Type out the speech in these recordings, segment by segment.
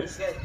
prazer.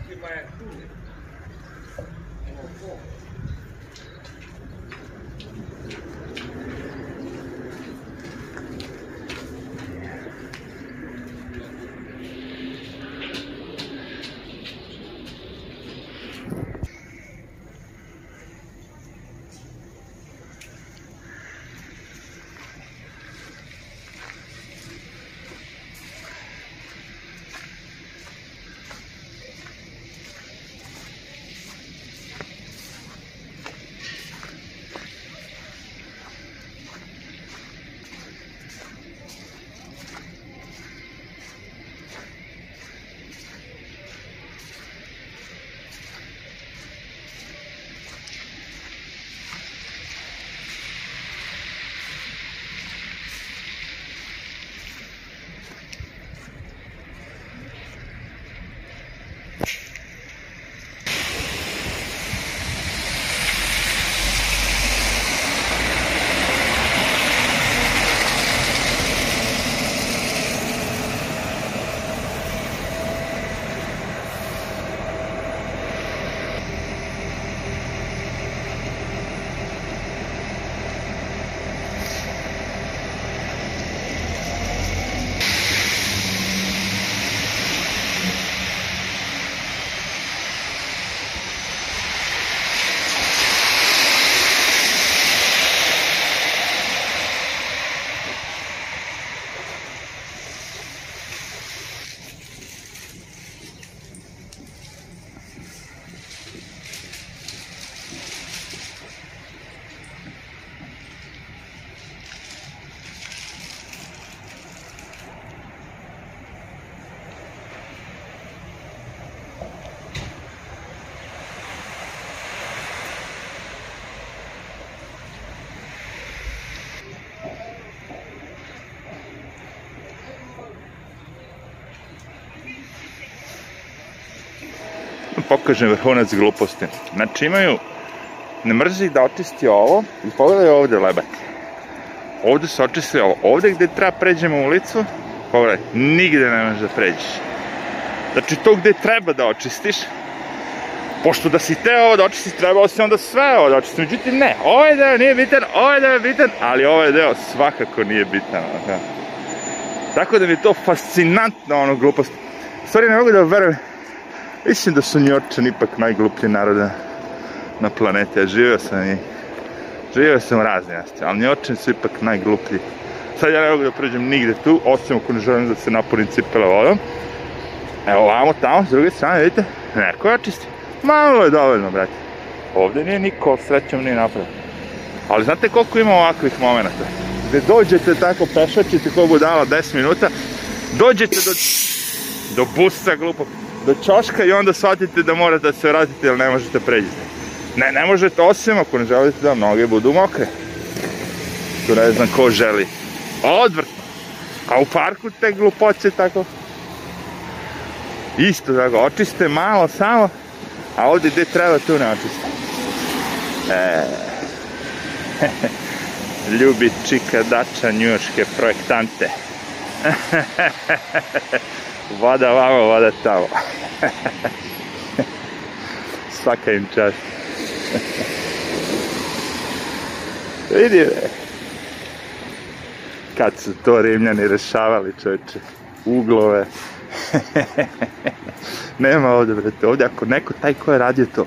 pokažem vrhunac gluposti. Znači imaju, ne mrzi da očisti ovo i pogledaj ovde lebat. Ovde se očisti ovo. Ovde gde treba pređemo u ulicu, pogledaj, nigde ne možeš da pređeš. Znači to gde treba da očistiš, pošto da si te ovo da očistiš, trebao si onda sve ovo da očistiš. Međutim, ne, ovaj deo nije bitan, ovaj deo je bitan, ali ovaj deo svakako nije bitan. Da. Tako da mi je to fascinantno, ono, glupost. Stvari, ne mogu da verujem Mislim da su Njorčani ipak najgluplji narod na, planeti, a živio sam i živio sam razne jasti, ali Njorčani su ipak najgluplji. Sad ja ne mogu da pređem nigde tu, osim ako ne želim da se napunim cipela vodom. Evo ovamo tamo, s druge strane, vidite, neko je očisti. Malo je dovoljno, brate. Ovde nije niko srećom ni napred. Ali znate koliko ima ovakvih momenta? Gde dođete tako, pešačite ko budala 10 minuta, dođete do, do busa glupog, do čoška i onda shvatite da morate da se vratite jer ne možete pređiti. Ne, ne možete osim ako ne želite da noge budu mokre. Tu ne znam ko želi. Odvrtno. A u parku te glupoće tako. Isto tako, očiste malo samo, a ovde gde treba tu ne očiste. E, ljubi čika dača njuške projektante. Vada vamo, vada tamo. Svaka im čast. Vidi me. Kad su to rimljani rešavali, čoveče. Uglove. Nema ovde, brate. Ovde ako neko taj ko je radio to,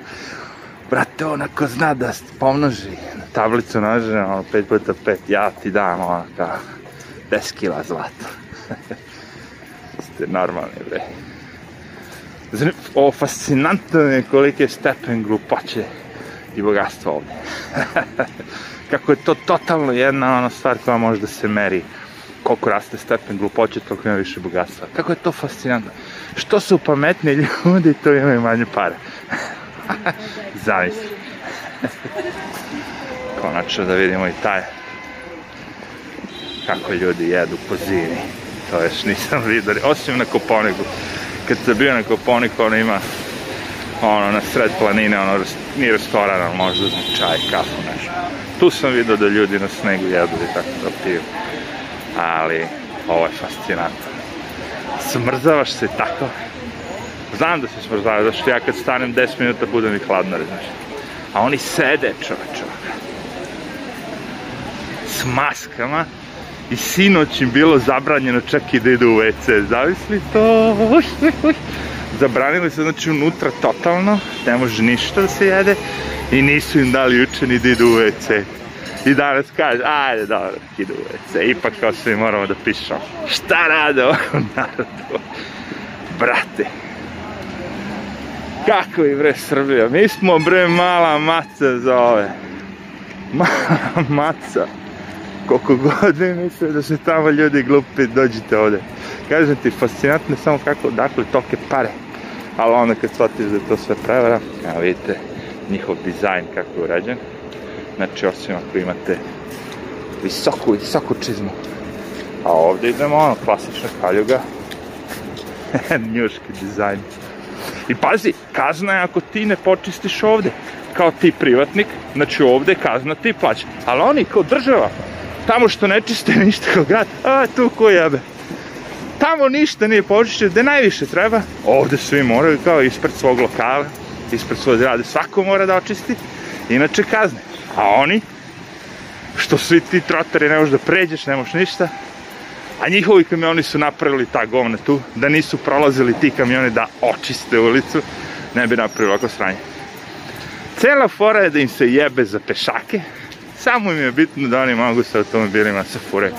brate, onako zna da pomnoži na tablicu nažena, ono, 5 puta 5, ja ti dam, ono, kao, 10 kila zlata jeste normalni, bre. Zanimljiv, o, fascinantno je kolike stepen glupoće i bogatstvo ovde. Kako je to totalno jedna ona stvar koja može da se meri. Koliko raste stepen glupoće, toliko ima više bogatstva. Kako je to fascinantno. Što su pametni ljudi, to imaju manje pare. Zamisli. Konačno da vidimo i taj kako ljudi jedu po zimi to još nisam vidio, osim na Koponiku. Kad sam bio na Koponiku, ono ima ono, na sred planine, ono, nije restoran, ali možda uzmi čaj, kafu, nešto. Tu sam vidio da ljudi na snegu jedu i tako da piju. Ali, ovo je fascinantno. Smrzavaš se tako. Znam da se smrzavaš, zašto ja kad stanem 10 minuta budem i hladnar, znaš. A oni sede, čoveče, s maskama, i sinoć im bilo zabranjeno čak i da idu u WC. Zavisli to? Zabranili se znači unutra totalno, ne može ništa da se jede i nisu im dali juče ni da idu u WC. I danas kaže, ajde dobro, idu u WC, ipak kao svi moramo da pišemo. Šta rade ovom narodu? Brate, kako je bre Srbija, mi smo bre mala maca za ove. Mala maca koliko god vi misle da se tamo ljudi glupi, dođite ovde. Kažem ti, fascinantno je samo kako, dakle, toke pare. Ali onda kad shvatiš da to sve prevara, evo vidite njihov dizajn kako je urađen. Znači, osim ako imate visoku, visoku čizmu. A ovde idemo ono, klasična kaljuga. Njuški dizajn. I pazi, kazna je ako ti ne počistiš ovde. Kao ti privatnik, znači ovde kazna ti plaća. Ali oni kao država tamo što ne čiste ništa kao grad, a tu ko jebe. Tamo ništa nije počišćeno, gde najviše treba, ovde svi moraju kao ispred svog lokala, ispred svoje zgrade, svako mora da očisti, inače kazne. A oni, što svi ti trotari ne možeš da pređeš, ne možeš ništa, a njihovi kamioni su napravili ta govna tu, da nisu prolazili ti kamioni da očiste ulicu, ne bi napravili ovako sranje. Cela fora je da im se jebe za pešake, Samo im je bitno da oni mogu sa automobilima se fure,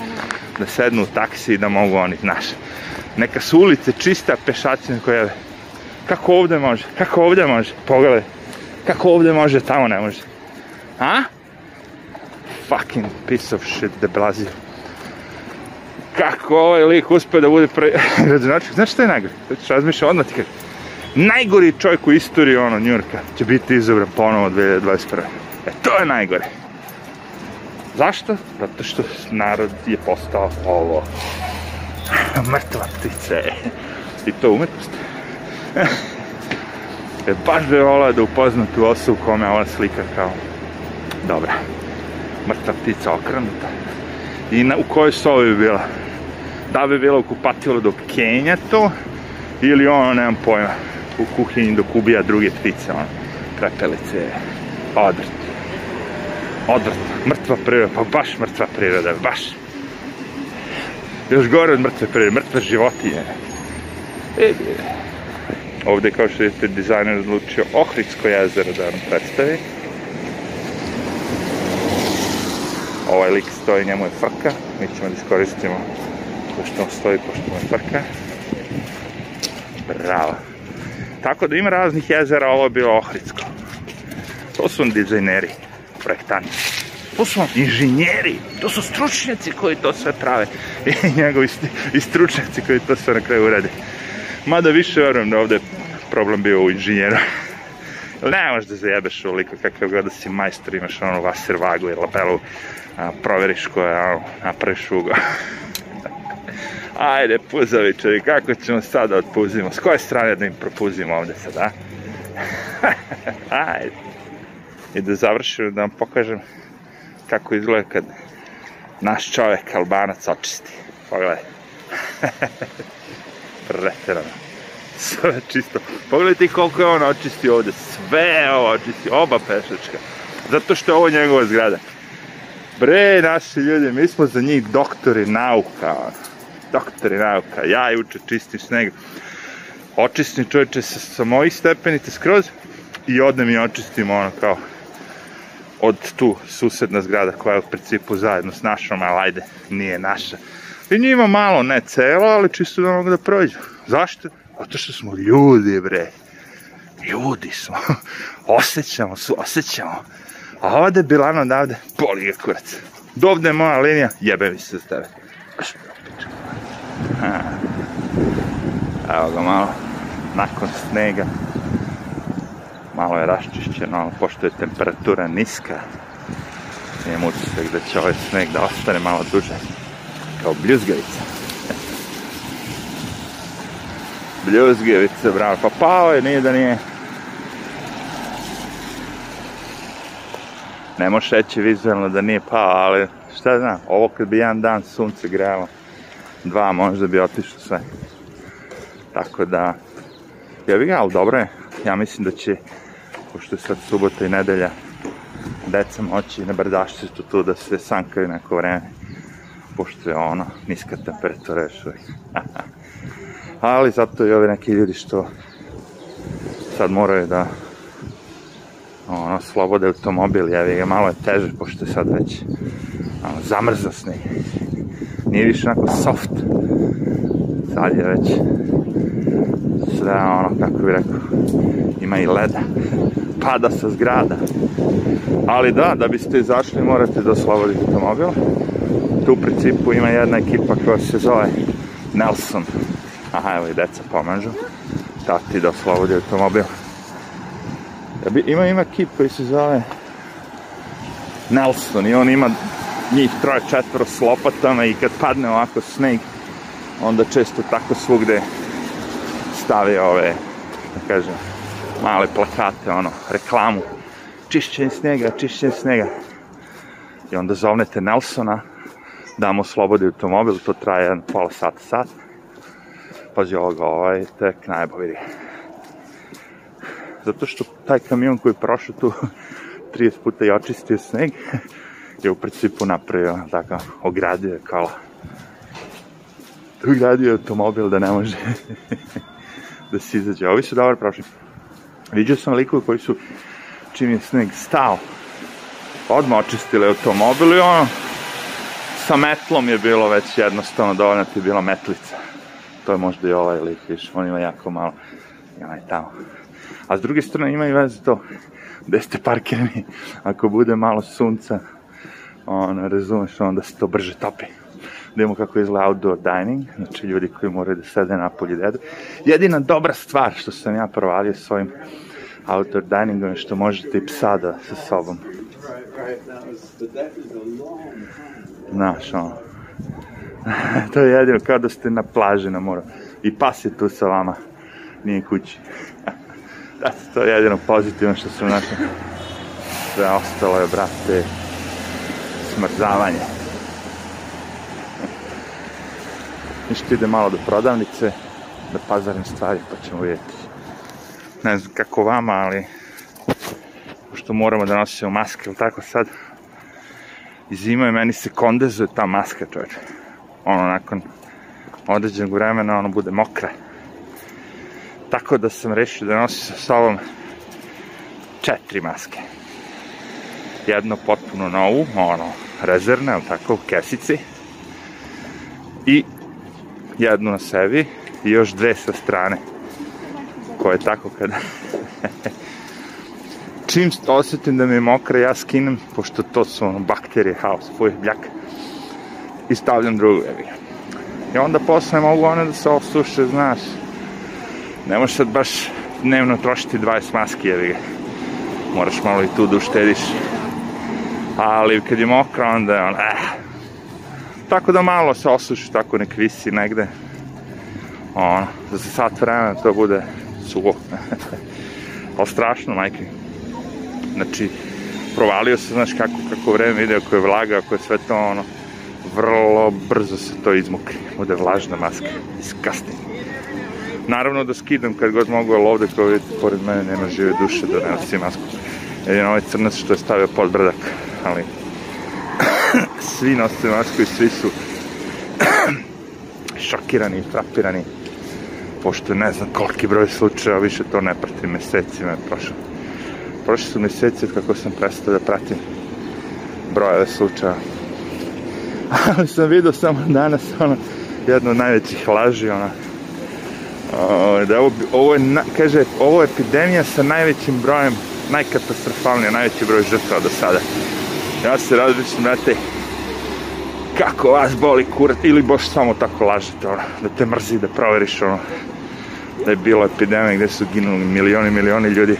da sednu u taksi i da mogu oni, znaš. Neka su ulice čista pešacina koja Kako ovde može? Kako ovde može? Pogledaj. Kako ovde može, tamo ne može. A? Fucking piece of shit Brazil. Kako ovaj lik uspe da bude pre... gradonačnik? Znaš šta je najgore? To ćeš razmišljati odmah ti kad... Najgori čovjek u istoriji, ono, Njurka, će biti izabran ponovo 2021. E, to je najgore. Zašto? Zato što narod je postao ovo. Mrtva ptica I to umetnost. e, baš da je volao da upozna tu osobu kome ova slika kao dobra. Mrtva ptica okrenuta. I na, u kojoj sobi bi bila? Da bi bila u kupatilu do Kenja to, ili ono, nemam pojma, u kuhinji dok ubija druge ptice, ono, krepelice, odrt odvratno. Mrtva priroda, pa baš mrtva priroda, baš. Još gore od mrtve prirode, mrtve životinje. E, ovde kao što vidite dizajner odlučio Ohridsko jezero da vam predstavi. Ovaj lik stoji, njemu je faka, mi ćemo da iskoristimo pošto on stoji, pošto mu je faka. Bravo. Tako da ima raznih jezera, ovo je bilo Ohridsko. To su dizajneri projektanti. To su inženjeri, to su stručnjaci koji to sve prave. I njegovi i stručnjaci koji to sve na kraju urade. Mada više verujem da ovde problem bio u inženjera. ne možeš da zajebeš ovoliko kakav god da si majstor, imaš ono vaser vagu i lapelu, a, proveriš ko je, ono, napraviš ugo. Ajde, puzavičevi, kako ćemo sada da otpuzimo? S koje strane da im propuzimo ovde sada, a? Ajde i da završim da vam pokažem kako izgleda kad naš čovek albanac očisti. Pogledaj. Preterano. Sve čisto. Pogledajte koliko je on očistio ovde. Sve ovo očistio. Oba pešačka. Zato što je ovo njegova zgrada. Bre, naši ljudi, mi smo za njih doktori nauka. Doktori nauka. Ja juče čistim sneg. Očistim čoveče sa, sa mojih stepenice skroz i odem i očistim ono kao od tu susedna zgrada koja je u principu zajedno s našom, ali ajde, nije naša. I njima malo, ne celo, ali čisto da mogu da prođu. Zašto? Zato što smo ljudi, bre. Ljudi smo. Osećamo, su, osećamo. A ovde bilano odavde, boli ga kurac. Dovde je moja linija, jebe mi se za tebe. Evo ga malo, nakon snega, malo je raščišćeno, ali pošto je temperatura niska, imam utisak da će ovaj sneg da ostane malo duže, kao bljuzgavica. bljuzgavice, bravo, pa pao je, nije da nije. Ne može reći vizualno da nije pao, ali šta znam, ovo kad bi jedan dan sunce grejalo, dva možda bi otišlo sve. Tako da, ja bih ga, ali dobro je, ja mislim da će pošto je sad subota i nedelja, deca moći na brdašće brdašticu tu da se sankaju neko vreme, pošto je ono, niska temperatura još uvijek. Ali zato i ove neki ljudi što sad moraju da ono, slobode automobil, jevi ga, malo je teže, pošto je sad već ono, zamrzao Nije više onako soft. Sad je već sve ono, kako bih rekao, ima i leda. pada sa zgrada. Ali da, da biste izašli morate da oslobodite automobil. Tu u principu ima jedna ekipa koja se zove Nelson. Aha, evo i deca pomažu. Tati da, da oslobodi automobil. E ima, ima kip koji se zove Nelson i on ima njih troje četvro s lopatama i kad padne ovako sneg, onda često tako svugde stave ove, da kažem, male plakate, ono, reklamu. Čišćenje snega, čišćenje snega. I onda zovnete Nelsona, da mu slobodi automobil, to traje jedan pola sata, sat. Pazi ovoga, ovaj tek najbo vidi. Zato što taj kamion koji je prošao tu 30 puta i očistio sneg, je u principu napravio, tako, ogradio kao kola. automobil da ne može da se izađe. Ovi su dobro prošli. Viđao sam likove koji su, čim je sneg stao, odmah očistili automobil i ono, sa metlom je bilo već jednostavno dovoljno ti je bila metlica. To je možda i ovaj lik, viš, on ima jako malo, i onaj tamo. A s druge strane ima i veze to, gde ste parkirani, ako bude malo sunca, ono, razumeš, onda se to brže topi idemo kako izgleda outdoor dining, znači ljudi koji moraju da sede napolje da jedu. Jedina dobra stvar što sam ja provalio svojim outdoor diningom je što možete i psa da sa sobom. Znaš, ono, to je jedino kao da ste na plaži na moru. I pas je tu sa vama, nije kući. da, to je jedino pozitivno što sam našao. Sve ostalo je, brate, smrzavanje. Ništa ide malo do prodavnice, da pazarim stvari, pa ćemo vidjeti. Ne znam kako vama, ali što moramo da nosimo maske, ili tako sad, i zima je meni se kondenzuje ta maska, čovječe. Ono, nakon određenog vremena, ono bude mokra. Tako da sam rešio da nosim sa sobom četiri maske. Jedno potpuno novu, ono, rezervne, ali tako, u kesici. I jednu na sebi i još dve sa strane Ko je tako kada čim osetim da mi je mokra ja skinem pošto to su ono bakterije haos fuj bljak i stavljam drugu evi i onda posle mogu one da se osuše znaš ne možeš sad baš dnevno trošiti 20 maski evi ga moraš malo i tu da uštediš ali kad je mokra onda je ono eh, Tako da malo se osuši, tako nek visi negde. Ono, za sat vremena to bude suvo. Ali strašno, majke. Znači, provalio se, znaš kako, kako vreme ide, ako je vlaga, ako je sve to ono, vrlo brzo se to izmukne, bude vlažna maska, iskasni. Naravno da skidam kad god mogu, ali ovde kao vidite, pored mene nema žive duše da ne nosi masku. Jedino ovaj crnac što je stavio pod brdak, ali svi nose masku i svi su šokirani i frapirani pošto ne znam koliki broj slučajeva, više to ne pratim mesecima je prošlo. Prošli su meseci kako sam prestao da pratim brojeve slučajeva. Ali sam vidio samo danas ono, jedno od najvećih laži, ona, ovaj, da ovo, ovo je, na, kaže, ovo je epidemija sa najvećim brojem, najkatastrofalnija, najveći broj žrtava do sada. Ja se različim, brate, kako vas boli kurac, ili baš samo tako lažete, ono, da te mrzi, da proveriš, ono, da je bilo epidemija gde su ginuli milioni, milioni ljudi.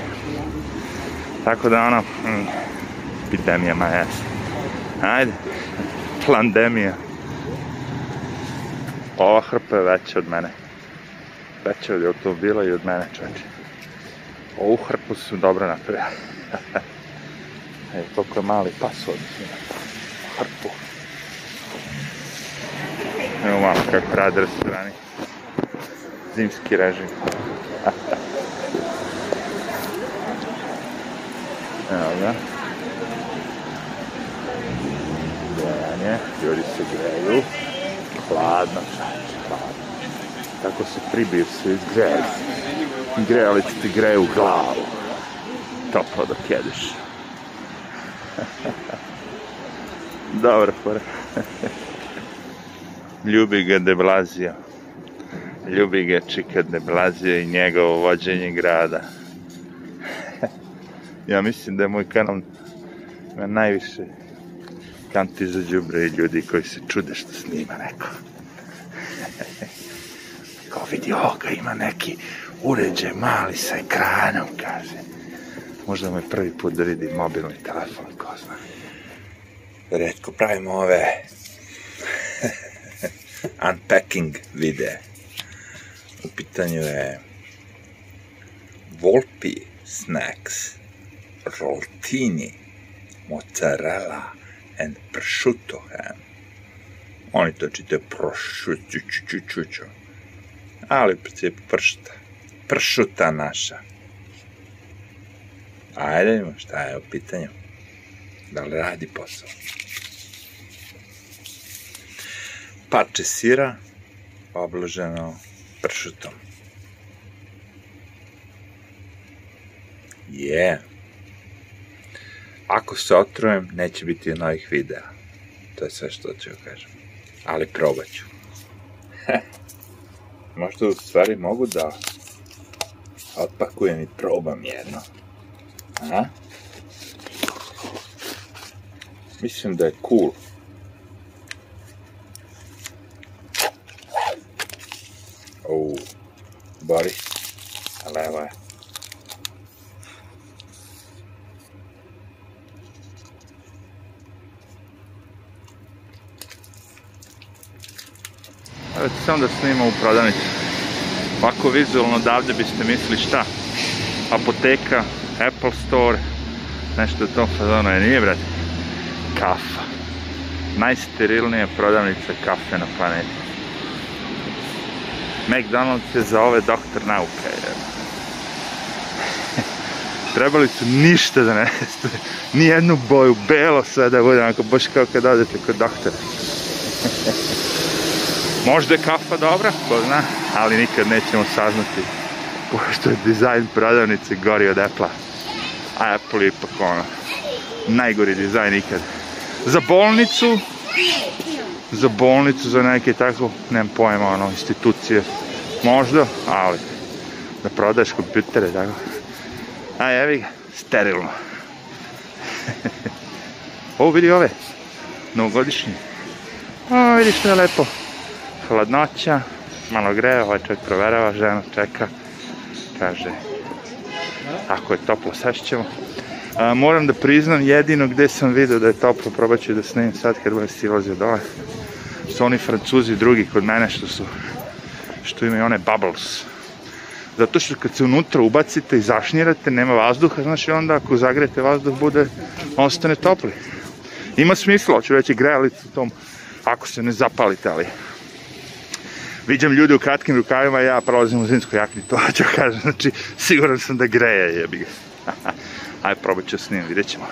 Tako da, ono, mm, epidemija, ma jes. Ajde, plandemija. Ova hrpa je veća od mene. Veća od automobila i od mene, čoveče. Ovu hrpu su dobro napravili. Ej, toliko je mali pas odnosno hrpu. Evo malo kako rade restorani. Zimski režim. Evo ga. Grejanje, ljudi se greju. Hladno, čače, hladno. Tako se pribiju svi greja. Grejalice ti greju u glavu. Toplo dok jedeš. Dobro, fora. Ljubi ga Deblazija. Ljubi ga Čika Deblazija i njegovo vođenje grada. ja mislim da je moj kanal na najviše kanti za džubre i ljudi koji se čude što snima neko. Kao vidi ovoga ima neki uređaj mali sa ekranom, kaže. Možda me prvi put da vidi mobilni telefon, ko zna. Redko pravimo ove unpacking videe. U pitanju je Volpi Snacks, Roltini, Mozzarella and Prosciutto Ham. Oni to čitaju prošućućućuću, ali u principu pršta, pršuta naša. Ajde, šta je u pitanju? Da li radi posao? parče sira obloženo pršutom. Je. Yeah. Ako se otrujem, neće biti novih videa. To je sve što ću da kažem. Ali probat ću. Možda u stvari mogu da otpakujem i probam jedno. A? Mislim da je cool everybody. Hello. Uh, Evo ti sam da snima u prodavnici. Ovako vizualno odavde biste mislili šta? Apoteka, Apple Store, nešto to tom fazonu, je nije brate? Kafa. Najsterilnija prodavnica kafe na planeti. McDonald's je za ove doktor nauke. Trebali su ništa da ne jeste, jednu boju, belo sve da bude, onako baš kao kad odete kod doktora. Možda je kafa dobra, ko zna, ali nikad nećemo saznati pošto je dizajn prodavnice gori od Apple-a. A Apple je ipak ono, najgori dizajn ikad. Za bolnicu, za bolnicu, za neke tako, nemam pojma, ono, institucije, možda, ali da prodaješ kompjutere, tako. A evi ga, sterilno. o, vidi ove, novogodišnje. O, vidi što je lepo. Hladnoća, malo greje, ovaj čovjek proverava, žena čeka, kaže, ako je toplo, sašćemo. A, moram da priznam jedino gde sam video da je toplo, probat ću da snimim sad kad budem silazio dole su oni francuzi drugi kod mene što su što imaju one bubbles zato što kad se unutra ubacite i zašnjirate, nema vazduha, znači onda ako zagrete vazduh bude, ostane topli. Ima smisla, hoću reći grejalicu tom, ako se ne zapalite, ali viđam ljude u kratkim rukavima, ja prolazim u zimskoj jakni, to ću da kažem, znači siguran sam da greje, jebi ga. Ajde, probat ću da s njim, vidjet ćemo.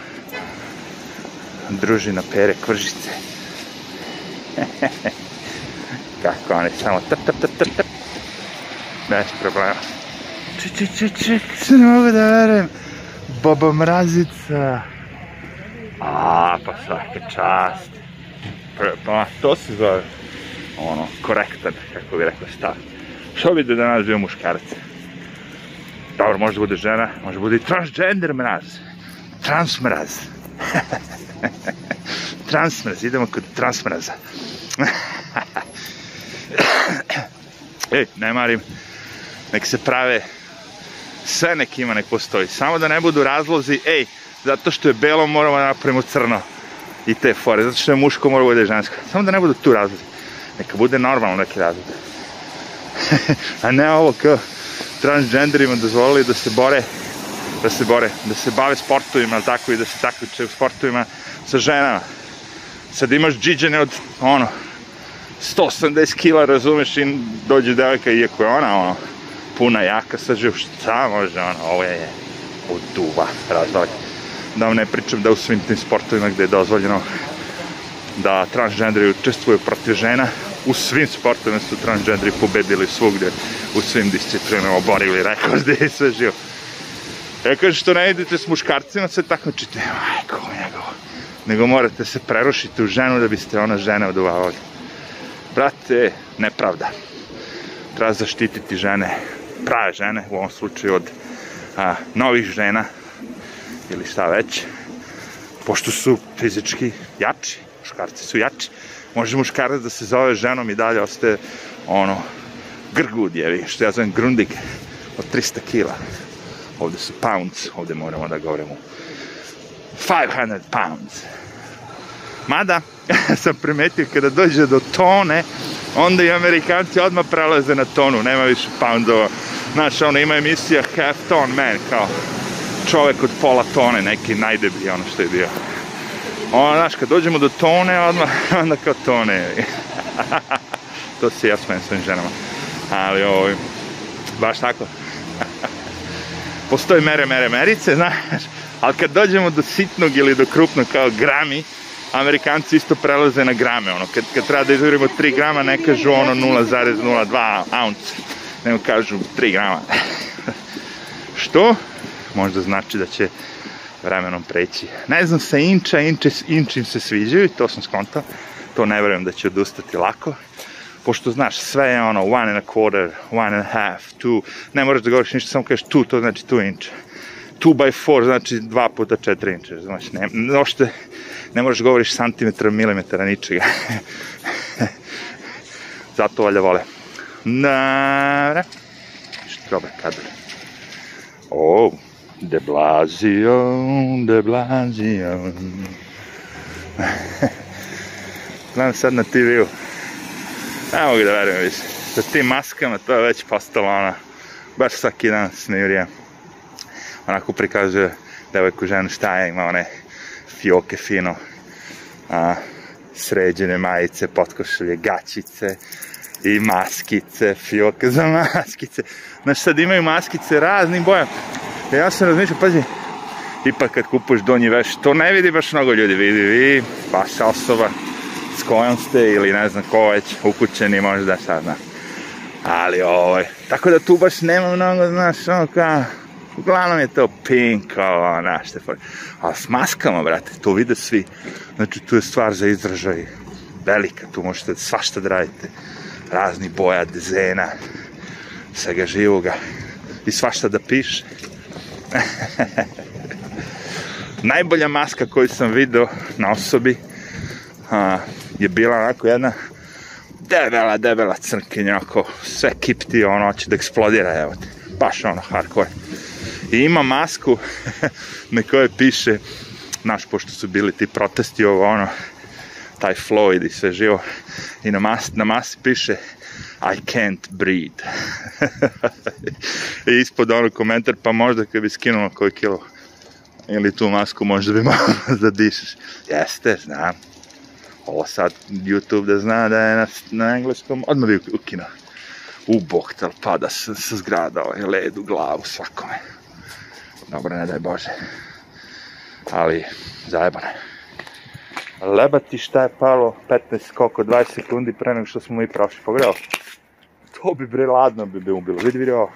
Druži na pere kvržice. Tako oni samo tap tap tap tap tap. Bez problema. Ček, ček, ček, ček, se ne mogu da verujem. Boba mrazica. A, pa svaka čast. Pre, pa to se zove ono, korektan, kako bi rekao stav. Što bi da danas bio muškarac? Dobro, može da bude žena, može da bude i transgender mraz. Trans mraz. transmraz, idemo kod transmraza. Ej, ne marim, nek se prave, sve nek ima, nek postoji. Samo da ne budu razlozi, ej, zato što je belo moramo da napravimo crno i te fore, zato što je muško moramo da je žensko. Samo da ne budu tu razlozi, neka bude normalno neki razlog. A ne ovo kao transgenderima dozvolili da se bore da se bore, da se bave sportovima, tako i da se takmiče u sportovima sa ženama. Sad imaš džiđene od, ono, 180 kila, razumeš, i dođe devojka, iako je ona, ono, puna jaka, sad živ, šta može, ono, ovo je oduva, razvali. Da vam ne pričam da u svim tim sportovima gde je dozvoljeno da transgenderi učestvuju protiv žena, u svim sportovima su transgenderi pobedili svugde, u svim disciplinama oborili rekorde i sve živo. Ja e, kažem što ne idete s muškarcima, se takmičite. Majko, njegovo nego morate se prerušiti u ženu da biste ona žene oduvavali. Brate, nepravda. Treba zaštititi žene, prave žene, u ovom slučaju od a, novih žena ili šta već, pošto su fizički jači, muškarci su jači. Može muškarac da se zove ženom i dalje ostaje ono, grgudjevi, što ja zovem grundig, od 300 kila. Ovde su pounds, ovde moramo da govorimo 500 pounds. Mada, ja sam primetio kada dođe do tone, onda i amerikanci odmah prelaze na tonu, nema više poundova. Znaš, ona ima emisija half ton man, kao čovek od pola tone, neki najdeblji, ono što je bio. Ono, znaš, kad dođemo do tone, odmah, onda kao tone. to se ja smijem svojim ženama. Ali, ovo, ovaj, baš tako. Postoji mere, mere, merice, znaš, Ali kad dođemo do sitnog ili do krupnog kao grami, Amerikanci isto prelaze na grame, ono, kad, kad treba da izgledamo 3 grama, ne kažu ono 0,02 aunce, nego kažu 3 grama. Što? Možda znači da će vremenom preći. Ne znam, sa inča, inče, inčim se sviđaju, to sam skontao, to ne verujem da će odustati lako, pošto znaš, sve je ono one and a quarter, one and a half, two, ne moraš da govoriš ništa, samo kažeš two, to znači two inča 2 x 4, znači 2 puta 4 inče, znači ne, uopšte ne možeš da govoriš santimetra, milimetara, ničega. Zato valjda vole. Dobre. Što dobar kabel. O, oh, de Blasio, de Blasio. Gledam sad na TV-u. Ne mogu da verujem više. Sa tim maskama to je već postalo ona. Baš svaki dan smijurijem onako prikazuje devojku ženu šta je, ima one fioke fino, a, sređene majice, potkošlje, gaćice i maskice, fioke za maskice. Znaš, sad imaju maskice raznim boja. Ja sam razmišljao, pazi, ipak kad kupuješ donji veš, to ne vidi baš mnogo ljudi, vidi vi, vaša pa osoba s kojom ste ili ne znam ko već, ukućeni možda, šta znam. Ali ovo, ovaj, tako da tu baš nema mnogo, znaš, ono kao, Uglavnom je to pinka, ona, štefon. A s maskama, brate, to vide svi. Znači, tu je stvar za izražaj velika, tu možete svašta da radite. Razni boja, dezena, svega živoga. I svašta da piše. Najbolja maska koju sam video na osobi a, je bila onako jedna debela, debela crkinja, onako sve kipti, ono, će da eksplodira, evo te. Baš ono, hardcore i ima masku na kojoj piše, naš pošto su bili ti protesti, ovo ono, taj Floyd i sve živo, i na, mas, na masi piše I can't breathe. I ispod ono komentar, pa možda kad bi skinulo koji kilo ili tu masku možda bi malo da dišeš. Jeste, znam. Ovo sad YouTube da zna da je na, na engleskom, odmah bi ukinuo. U bok, pada sa, sa zgrada, ovaj led u glavu svakome. Dobro, ne daj Bože. Ali, zajebano Lebati šta je palo 15, koliko, 20 sekundi pre nego što smo mi prošli. Pogledao? To bi bre, ladno bi bi ubilo. Vidi, vidi ovo.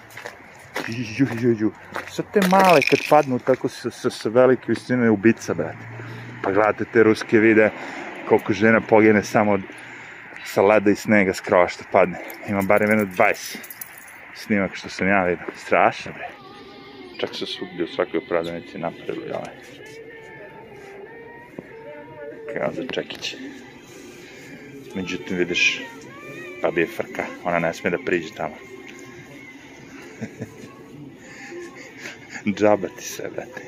Ju, ju, ju. Sad te male kad padnu tako sa, sa, sa velike visine ubica, brate. Pa gledate te ruske vide koliko žena pogine samo od, sa leda i snega skroz što padne. Ima barem jedno 20 snimak što sam ja vidio. Strašno, bre. Čak se svugdje u svakoj prodavnici napravili ovaj. Kao za čekiće. Međutim, vidiš, pa bi je frka. Ona ne sme da priđe tamo. Džaba ti se, brate.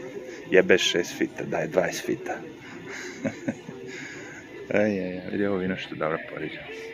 Jebeš 6 fita, daj 20 fita. Ej, ej, vidi ovo vino što je dobro poriđeno.